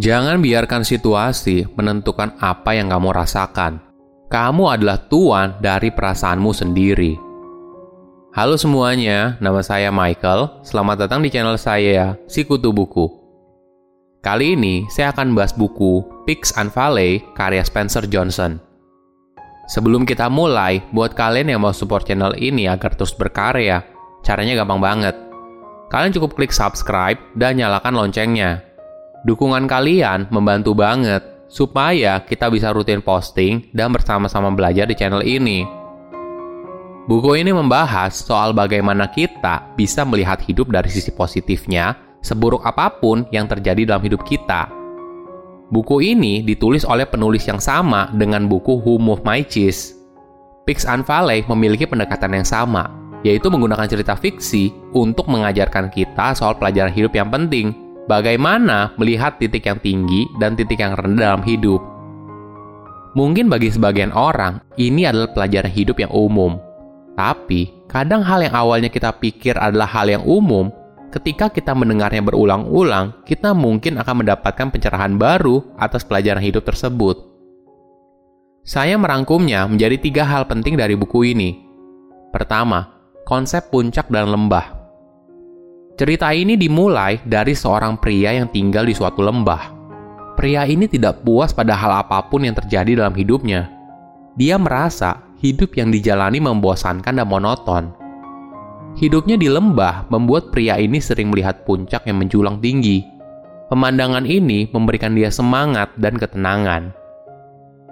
Jangan biarkan situasi menentukan apa yang kamu rasakan. Kamu adalah tuan dari perasaanmu sendiri. Halo semuanya, nama saya Michael. Selamat datang di channel saya, Sikutu Buku. Kali ini saya akan bahas buku Pigs and Valley karya Spencer Johnson. Sebelum kita mulai, buat kalian yang mau support channel ini agar terus berkarya, caranya gampang banget. Kalian cukup klik subscribe dan nyalakan loncengnya Dukungan kalian membantu banget supaya kita bisa rutin posting dan bersama-sama belajar di channel ini. Buku ini membahas soal bagaimana kita bisa melihat hidup dari sisi positifnya, seburuk apa pun yang terjadi dalam hidup kita. Buku ini ditulis oleh penulis yang sama dengan buku Who Moved My Cheese. Pigs and Valley memiliki pendekatan yang sama, yaitu menggunakan cerita fiksi untuk mengajarkan kita soal pelajaran hidup yang penting, bagaimana melihat titik yang tinggi dan titik yang rendah dalam hidup. Mungkin bagi sebagian orang, ini adalah pelajaran hidup yang umum. Tapi, kadang hal yang awalnya kita pikir adalah hal yang umum, ketika kita mendengarnya berulang-ulang, kita mungkin akan mendapatkan pencerahan baru atas pelajaran hidup tersebut. Saya merangkumnya menjadi tiga hal penting dari buku ini. Pertama, konsep puncak dan lembah. Cerita ini dimulai dari seorang pria yang tinggal di suatu lembah. Pria ini tidak puas pada hal apa pun yang terjadi dalam hidupnya. Dia merasa hidup yang dijalani membosankan dan monoton. Hidupnya di lembah membuat pria ini sering melihat puncak yang menjulang tinggi. Pemandangan ini memberikan dia semangat dan ketenangan.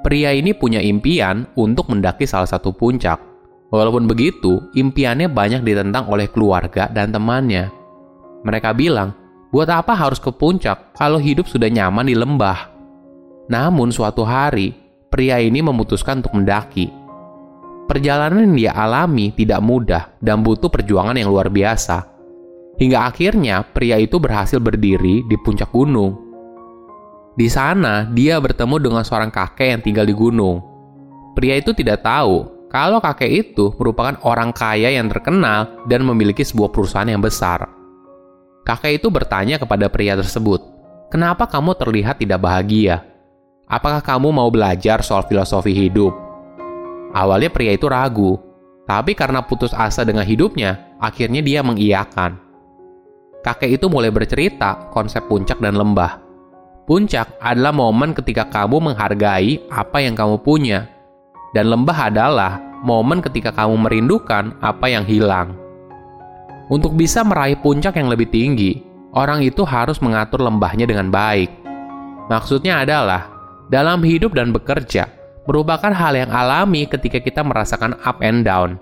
Pria ini punya impian untuk mendaki salah satu puncak. Walaupun begitu, impiannya banyak ditentang oleh keluarga dan temannya. Mereka bilang, buat apa harus ke puncak kalau hidup sudah nyaman di lembah? Namun suatu hari, pria ini memutuskan untuk mendaki. Perjalanan yang dia alami tidak mudah dan butuh perjuangan yang luar biasa. Hingga akhirnya pria itu berhasil berdiri di puncak gunung. Di sana, dia bertemu dengan seorang kakek yang tinggal di gunung. Pria itu tidak tahu kalau kakek itu merupakan orang kaya yang terkenal dan memiliki sebuah perusahaan yang besar. Kakek itu bertanya kepada pria tersebut, "Kenapa kamu terlihat tidak bahagia? Apakah kamu mau belajar soal filosofi hidup?" Awalnya pria itu ragu, tapi karena putus asa dengan hidupnya, akhirnya dia mengiyakan. Kakek itu mulai bercerita konsep puncak dan lembah. Puncak adalah momen ketika kamu menghargai apa yang kamu punya, dan lembah adalah momen ketika kamu merindukan apa yang hilang. Untuk bisa meraih puncak yang lebih tinggi, orang itu harus mengatur lembahnya dengan baik. Maksudnya adalah, dalam hidup dan bekerja, merupakan hal yang alami ketika kita merasakan up and down.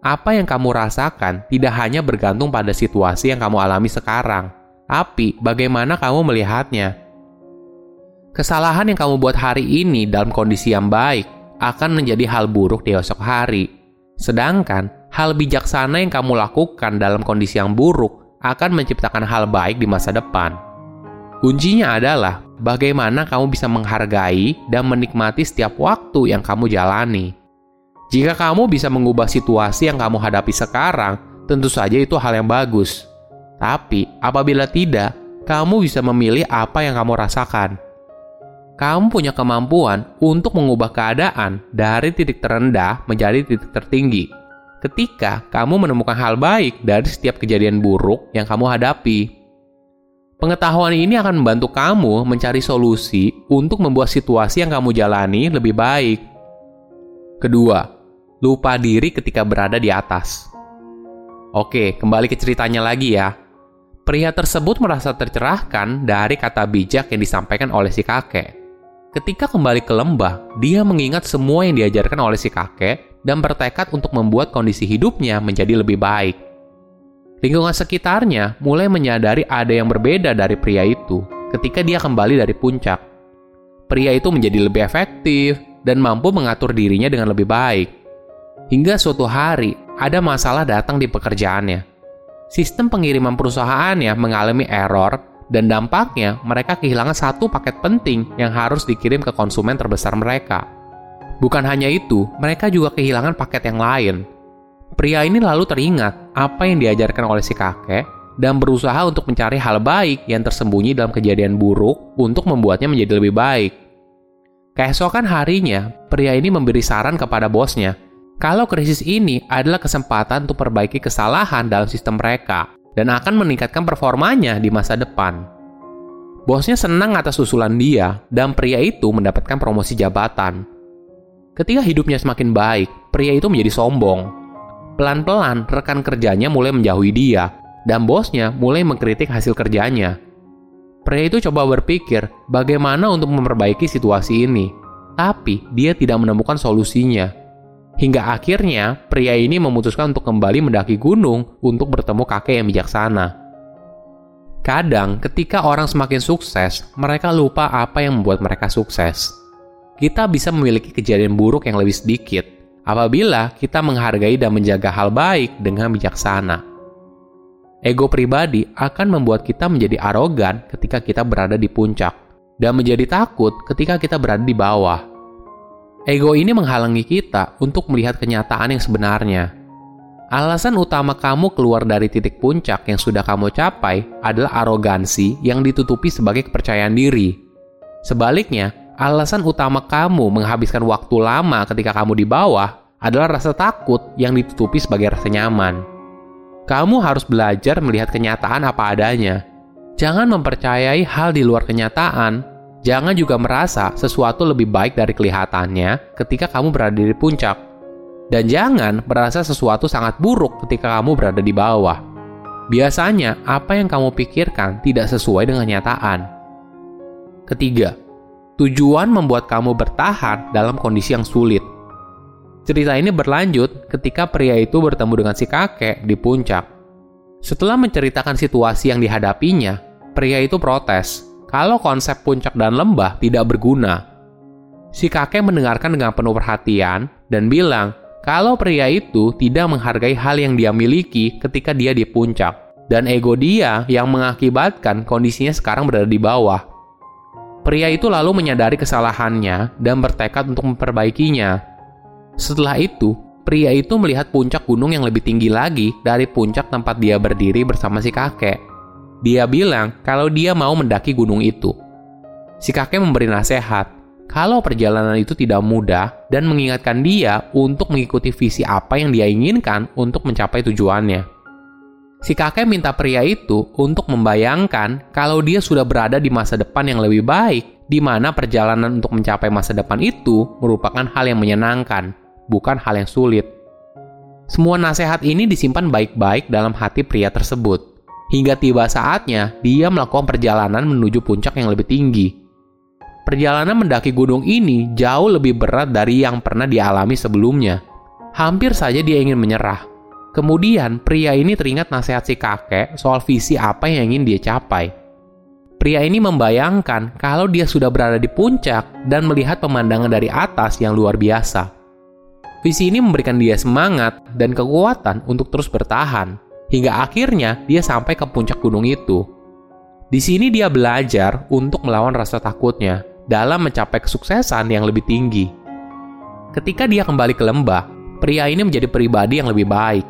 Apa yang kamu rasakan tidak hanya bergantung pada situasi yang kamu alami sekarang, tapi bagaimana kamu melihatnya. Kesalahan yang kamu buat hari ini dalam kondisi yang baik akan menjadi hal buruk di esok hari. Sedangkan hal bijaksana yang kamu lakukan dalam kondisi yang buruk akan menciptakan hal baik di masa depan. Kuncinya adalah bagaimana kamu bisa menghargai dan menikmati setiap waktu yang kamu jalani. Jika kamu bisa mengubah situasi yang kamu hadapi sekarang, tentu saja itu hal yang bagus. Tapi apabila tidak, kamu bisa memilih apa yang kamu rasakan. Kamu punya kemampuan untuk mengubah keadaan dari titik terendah menjadi titik tertinggi ketika kamu menemukan hal baik dari setiap kejadian buruk yang kamu hadapi. Pengetahuan ini akan membantu kamu mencari solusi untuk membuat situasi yang kamu jalani lebih baik. Kedua, lupa diri ketika berada di atas. Oke, kembali ke ceritanya lagi ya. Pria tersebut merasa tercerahkan dari kata bijak yang disampaikan oleh si kakek. Ketika kembali ke lembah, dia mengingat semua yang diajarkan oleh si kakek dan bertekad untuk membuat kondisi hidupnya menjadi lebih baik. Lingkungan sekitarnya mulai menyadari ada yang berbeda dari pria itu ketika dia kembali dari puncak. Pria itu menjadi lebih efektif dan mampu mengatur dirinya dengan lebih baik. Hingga suatu hari, ada masalah datang di pekerjaannya. Sistem pengiriman perusahaannya mengalami error dan dampaknya mereka kehilangan satu paket penting yang harus dikirim ke konsumen terbesar mereka. Bukan hanya itu, mereka juga kehilangan paket yang lain. Pria ini lalu teringat apa yang diajarkan oleh si kakek dan berusaha untuk mencari hal baik yang tersembunyi dalam kejadian buruk untuk membuatnya menjadi lebih baik. Keesokan harinya, pria ini memberi saran kepada bosnya kalau krisis ini adalah kesempatan untuk perbaiki kesalahan dalam sistem mereka dan akan meningkatkan performanya di masa depan. Bosnya senang atas usulan dia, dan pria itu mendapatkan promosi jabatan. Ketika hidupnya semakin baik, pria itu menjadi sombong. Pelan-pelan, rekan kerjanya mulai menjauhi dia, dan bosnya mulai mengkritik hasil kerjanya. Pria itu coba berpikir bagaimana untuk memperbaiki situasi ini, tapi dia tidak menemukan solusinya Hingga akhirnya, pria ini memutuskan untuk kembali mendaki gunung untuk bertemu kakek yang bijaksana. Kadang, ketika orang semakin sukses, mereka lupa apa yang membuat mereka sukses. Kita bisa memiliki kejadian buruk yang lebih sedikit apabila kita menghargai dan menjaga hal baik dengan bijaksana. Ego pribadi akan membuat kita menjadi arogan ketika kita berada di puncak, dan menjadi takut ketika kita berada di bawah. Ego ini menghalangi kita untuk melihat kenyataan yang sebenarnya. Alasan utama kamu keluar dari titik puncak yang sudah kamu capai adalah arogansi yang ditutupi sebagai kepercayaan diri. Sebaliknya, alasan utama kamu menghabiskan waktu lama ketika kamu di bawah adalah rasa takut yang ditutupi sebagai rasa nyaman. Kamu harus belajar melihat kenyataan apa adanya. Jangan mempercayai hal di luar kenyataan Jangan juga merasa sesuatu lebih baik dari kelihatannya ketika kamu berada di puncak. Dan jangan merasa sesuatu sangat buruk ketika kamu berada di bawah. Biasanya, apa yang kamu pikirkan tidak sesuai dengan kenyataan. Ketiga, tujuan membuat kamu bertahan dalam kondisi yang sulit. Cerita ini berlanjut ketika pria itu bertemu dengan si kakek di puncak. Setelah menceritakan situasi yang dihadapinya, pria itu protes kalau konsep puncak dan lembah tidak berguna. Si kakek mendengarkan dengan penuh perhatian dan bilang kalau pria itu tidak menghargai hal yang dia miliki ketika dia di puncak, dan ego dia yang mengakibatkan kondisinya sekarang berada di bawah. Pria itu lalu menyadari kesalahannya dan bertekad untuk memperbaikinya. Setelah itu, pria itu melihat puncak gunung yang lebih tinggi lagi dari puncak tempat dia berdiri bersama si kakek. Dia bilang kalau dia mau mendaki gunung itu. Si kakek memberi nasihat kalau perjalanan itu tidak mudah dan mengingatkan dia untuk mengikuti visi apa yang dia inginkan untuk mencapai tujuannya. Si kakek minta pria itu untuk membayangkan kalau dia sudah berada di masa depan yang lebih baik, di mana perjalanan untuk mencapai masa depan itu merupakan hal yang menyenangkan, bukan hal yang sulit. Semua nasihat ini disimpan baik-baik dalam hati pria tersebut hingga tiba saatnya dia melakukan perjalanan menuju puncak yang lebih tinggi. Perjalanan mendaki gunung ini jauh lebih berat dari yang pernah dialami sebelumnya. Hampir saja dia ingin menyerah. Kemudian pria ini teringat nasihat si kakek soal visi apa yang ingin dia capai. Pria ini membayangkan kalau dia sudah berada di puncak dan melihat pemandangan dari atas yang luar biasa. Visi ini memberikan dia semangat dan kekuatan untuk terus bertahan hingga akhirnya dia sampai ke puncak gunung itu. Di sini dia belajar untuk melawan rasa takutnya dalam mencapai kesuksesan yang lebih tinggi. Ketika dia kembali ke lembah, pria ini menjadi pribadi yang lebih baik.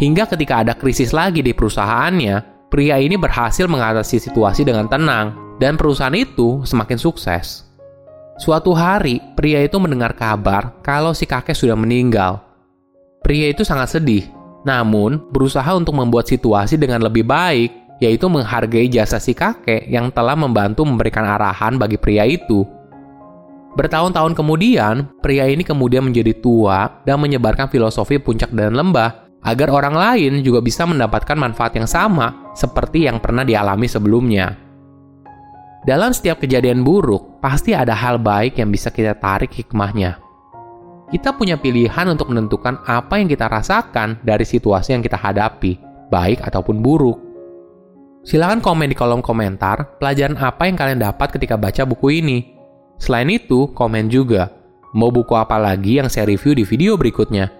Hingga ketika ada krisis lagi di perusahaannya, pria ini berhasil mengatasi situasi dengan tenang dan perusahaan itu semakin sukses. Suatu hari, pria itu mendengar kabar kalau si kakek sudah meninggal. Pria itu sangat sedih namun, berusaha untuk membuat situasi dengan lebih baik, yaitu menghargai jasa si kakek yang telah membantu memberikan arahan bagi pria itu. Bertahun-tahun kemudian, pria ini kemudian menjadi tua dan menyebarkan filosofi puncak dan lembah agar orang lain juga bisa mendapatkan manfaat yang sama seperti yang pernah dialami sebelumnya. Dalam setiap kejadian buruk, pasti ada hal baik yang bisa kita tarik hikmahnya kita punya pilihan untuk menentukan apa yang kita rasakan dari situasi yang kita hadapi, baik ataupun buruk. Silahkan komen di kolom komentar pelajaran apa yang kalian dapat ketika baca buku ini. Selain itu, komen juga. Mau buku apa lagi yang saya review di video berikutnya?